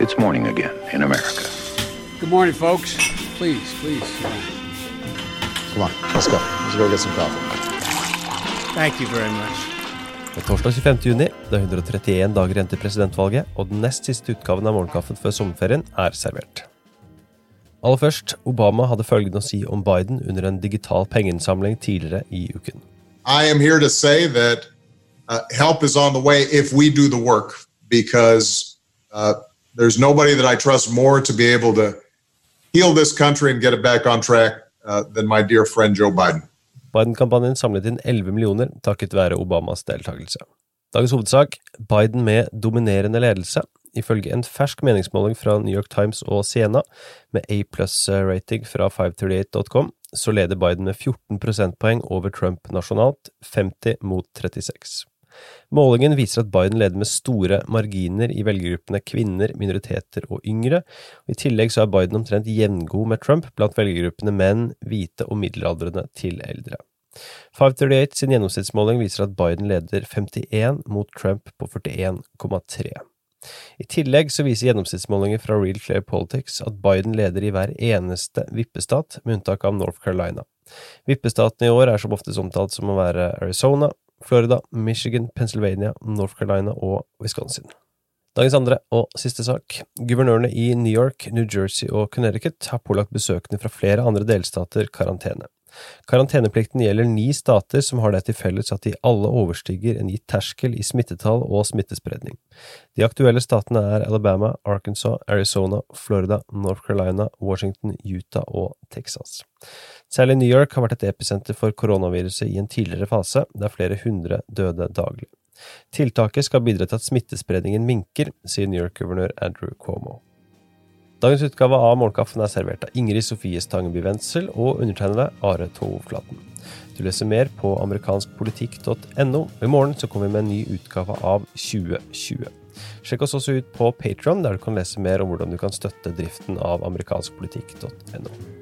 It's morning again in America. Good morning, folks. Please, please. Come on, let's go. Let's go get some coffee. Thank you very much. Det er torsdag 25. juni, det er 131 dager igjen til presidentvalget, og den nest siste utgaven av Morgenkaffen før sommerferien er servert. Aller først, Obama hadde følgende å si om Biden under en digital pengeinnsamling tidligere i uken. I am here to say that uh, help is on the way if we do the work because uh, there's nobody that I trust more to be able to heal this country and get it back on track uh, than my dear friend Joe Biden. Biden-kampanjen samlet inn 11 millioner takket være Obamas deltakelse. Dagens hovedsak Biden med dominerende ledelse. Ifølge en fersk meningsmåling fra New York Times og Siena, med A pluss-rating fra 538.com, så leder Biden med 14 prosentpoeng over Trump nasjonalt, 50 mot 36. Målingen viser at Biden leder med store marginer i velgergruppene kvinner, minoriteter og yngre, i tillegg så er Biden omtrent jevngod med Trump blant velgergruppene menn, hvite og middelaldrende til eldre. 538 sin gjennomsnittsmåling viser at Biden leder 51 mot Trump på 41,3. I tillegg så viser gjennomsnittsmålinger fra Real Clear Politics at Biden leder i hver eneste vippestat, med unntak av North Carolina. Vippestaten i år er som oftest omtalt som å være Arizona, Florida, Michigan, Pennsylvania, North Carolina og Wisconsin. Dagens andre og siste sak. Guvernørene i New York, New Jersey og Connecticut har pålagt besøkende fra flere andre delstater karantene. Karanteneplikten gjelder ni stater som har det til felles at de alle overstiger en gitt terskel i smittetall og smittespredning. De aktuelle statene er Alabama, Arkansas, Arizona, Florida, North Carolina, Washington, Utah og Texas. Særlig New York har vært et episenter for koronaviruset i en tidligere fase, der flere hundre døde daglig. Tiltaket skal bidra til at smittespredningen minker, sier New York-guvernør Andrew Cuomo. Dagens utgave av Morgenkaffen er servert av Ingrid Sofie Stangeby Wendsel og undertegnede Are Tovflaten. Du leser mer på amerikanskpolitikk.no. I morgen så kommer vi med en ny utgave av 2020. Sjekk oss også ut på Patron, der du kan lese mer om hvordan du kan støtte driften av amerikanskpolitikk.no.